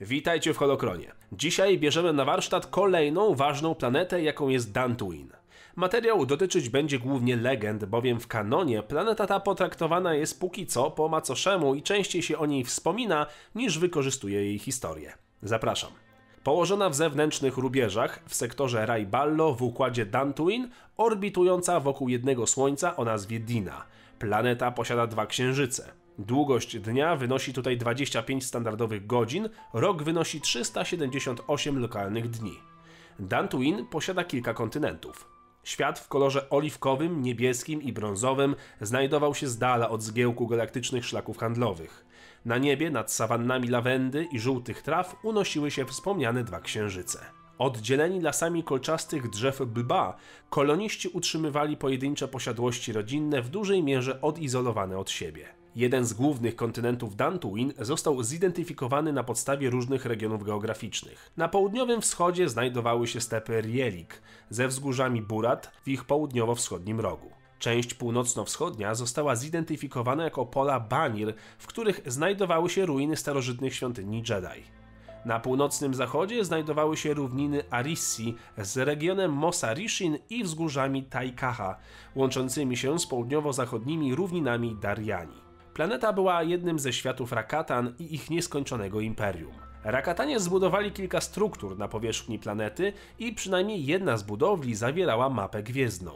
Witajcie w Holokronie. Dzisiaj bierzemy na warsztat kolejną ważną planetę, jaką jest Dantooine. Materiał dotyczyć będzie głównie legend, bowiem w kanonie planeta ta potraktowana jest póki co po macoszemu i częściej się o niej wspomina, niż wykorzystuje jej historię. Zapraszam. Położona w zewnętrznych rubieżach w sektorze Rajballo w układzie Dantooine, orbitująca wokół jednego Słońca o nazwie Dina. Planeta posiada dwa księżyce. Długość dnia wynosi tutaj 25 standardowych godzin, rok wynosi 378 lokalnych dni. Dantooine posiada kilka kontynentów. Świat w kolorze oliwkowym, niebieskim i brązowym znajdował się z dala od zgiełku galaktycznych szlaków handlowych. Na niebie nad sawannami lawendy i żółtych traw unosiły się wspomniane dwa księżyce. Oddzieleni lasami kolczastych drzew Bba, koloniści utrzymywali pojedyncze posiadłości rodzinne w dużej mierze odizolowane od siebie. Jeden z głównych kontynentów Dantooine został zidentyfikowany na podstawie różnych regionów geograficznych. Na południowym wschodzie znajdowały się stepy Rielik ze wzgórzami Burat w ich południowo-wschodnim rogu. Część północno-wschodnia została zidentyfikowana jako pola Banir, w których znajdowały się ruiny starożytnych świątyni Jedi. Na północnym zachodzie znajdowały się równiny Arissi z regionem Mosa Rishin i wzgórzami Taikaha, łączącymi się z południowo-zachodnimi równinami Dariani. Planeta była jednym ze światów Rakatan i ich nieskończonego imperium. Rakatanie zbudowali kilka struktur na powierzchni planety i przynajmniej jedna z budowli zawierała mapę gwiezdną.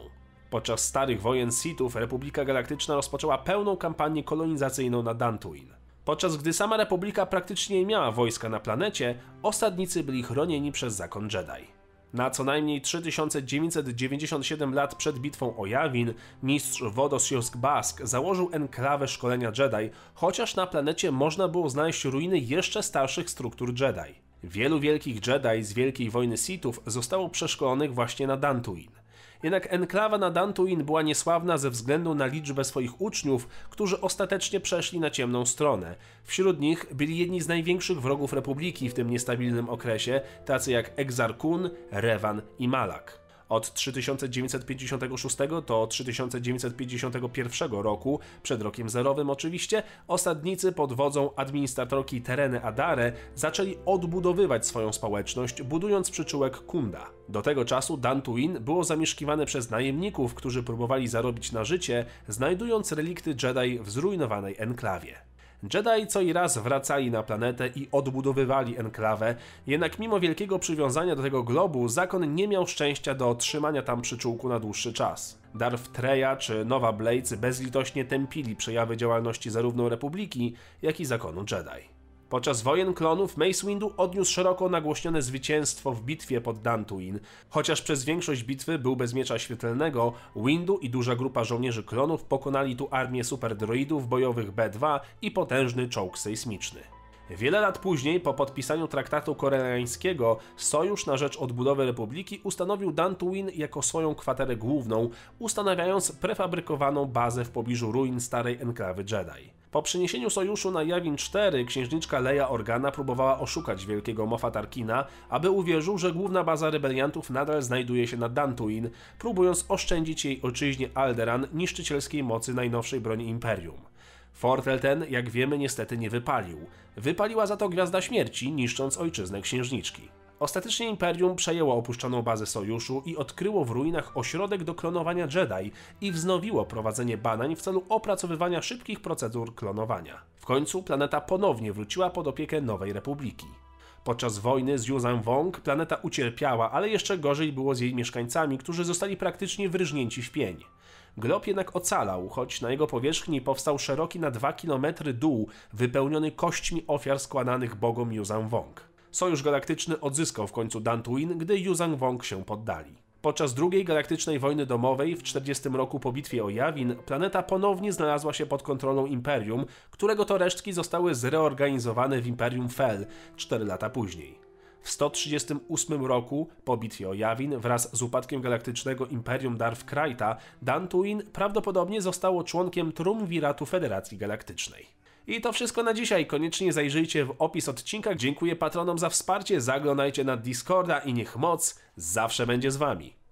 Podczas starych wojen Sithów Republika Galaktyczna rozpoczęła pełną kampanię kolonizacyjną na Dantooine. Podczas gdy sama Republika praktycznie nie miała wojska na planecie, osadnicy byli chronieni przez zakon Jedi. Na co najmniej 3997 lat przed bitwą o Jawin, mistrz Wodosjosk Bask założył enklawę szkolenia Jedi, chociaż na planecie można było znaleźć ruiny jeszcze starszych struktur Jedi. Wielu wielkich Jedi z Wielkiej Wojny Sithów zostało przeszkolonych właśnie na Dantooine. Jednak enklawa na Dantooine była niesławna ze względu na liczbę swoich uczniów, którzy ostatecznie przeszli na ciemną stronę. Wśród nich byli jedni z największych wrogów Republiki w tym niestabilnym okresie, tacy jak Exar Kun, Revan i Malak. Od 3956 do 3951 roku, przed rokiem zerowym oczywiście, osadnicy pod wodzą administratorki Tereny Adare zaczęli odbudowywać swoją społeczność, budując przyczółek Kunda. Do tego czasu Dantooine było zamieszkiwane przez najemników, którzy próbowali zarobić na życie, znajdując relikty Jedi w zrujnowanej enklawie. Jedi co i raz wracali na planetę i odbudowywali enklawę, jednak mimo wielkiego przywiązania do tego globu, zakon nie miał szczęścia do otrzymania tam przyczółku na dłuższy czas. Darth Treya czy Nowa Blades bezlitośnie tępili przejawy działalności zarówno Republiki, jak i zakonu Jedi. Podczas wojen klonów Mace Windu odniósł szeroko nagłośnione zwycięstwo w bitwie pod Dantooine. Chociaż przez większość bitwy był bez miecza świetlnego, Windu i duża grupa żołnierzy klonów pokonali tu armię superdroidów bojowych B-2 i potężny czołg sejsmiczny. Wiele lat później, po podpisaniu traktatu koreańskiego, Sojusz na rzecz odbudowy Republiki ustanowił Dantooine jako swoją kwaterę główną, ustanawiając prefabrykowaną bazę w pobliżu ruin starej enklawy Jedi. Po przeniesieniu sojuszu na Jawin 4 księżniczka Leia Organa próbowała oszukać wielkiego Mofa Tarkina, aby uwierzył, że główna baza rebeliantów nadal znajduje się na Dantooine, próbując oszczędzić jej ojczyźnie Alderan niszczycielskiej mocy najnowszej broni Imperium. Fortel ten, jak wiemy, niestety nie wypalił. Wypaliła za to Gwiazda Śmierci, niszcząc ojczyznę księżniczki. Ostatecznie Imperium przejęło opuszczoną bazę sojuszu i odkryło w ruinach ośrodek do klonowania Jedi i wznowiło prowadzenie badań w celu opracowywania szybkich procedur klonowania. W końcu planeta ponownie wróciła pod opiekę Nowej Republiki. Podczas wojny z Yuzhan Wong planeta ucierpiała, ale jeszcze gorzej było z jej mieszkańcami, którzy zostali praktycznie wryżnięci w pień. Glob jednak ocalał, choć na jego powierzchni powstał szeroki na 2 km dół, wypełniony kośćmi ofiar składanych bogom Yuzhan Wong. Sojusz Galaktyczny odzyskał w końcu Dantooine, gdy Yuzhan Wong się poddali. Podczas II Galaktycznej Wojny Domowej w 40 roku po bitwie o Jawin planeta ponownie znalazła się pod kontrolą Imperium, którego to resztki zostały zreorganizowane w Imperium Fel 4 lata później. W 138 roku po bitwie o Jawin wraz z upadkiem galaktycznego Imperium Darth Krajta Dantooine prawdopodobnie zostało członkiem Trumviratu Federacji Galaktycznej. I to wszystko na dzisiaj. Koniecznie zajrzyjcie w opis odcinka. Dziękuję patronom za wsparcie. Zaglądajcie na Discorda i niech moc zawsze będzie z wami.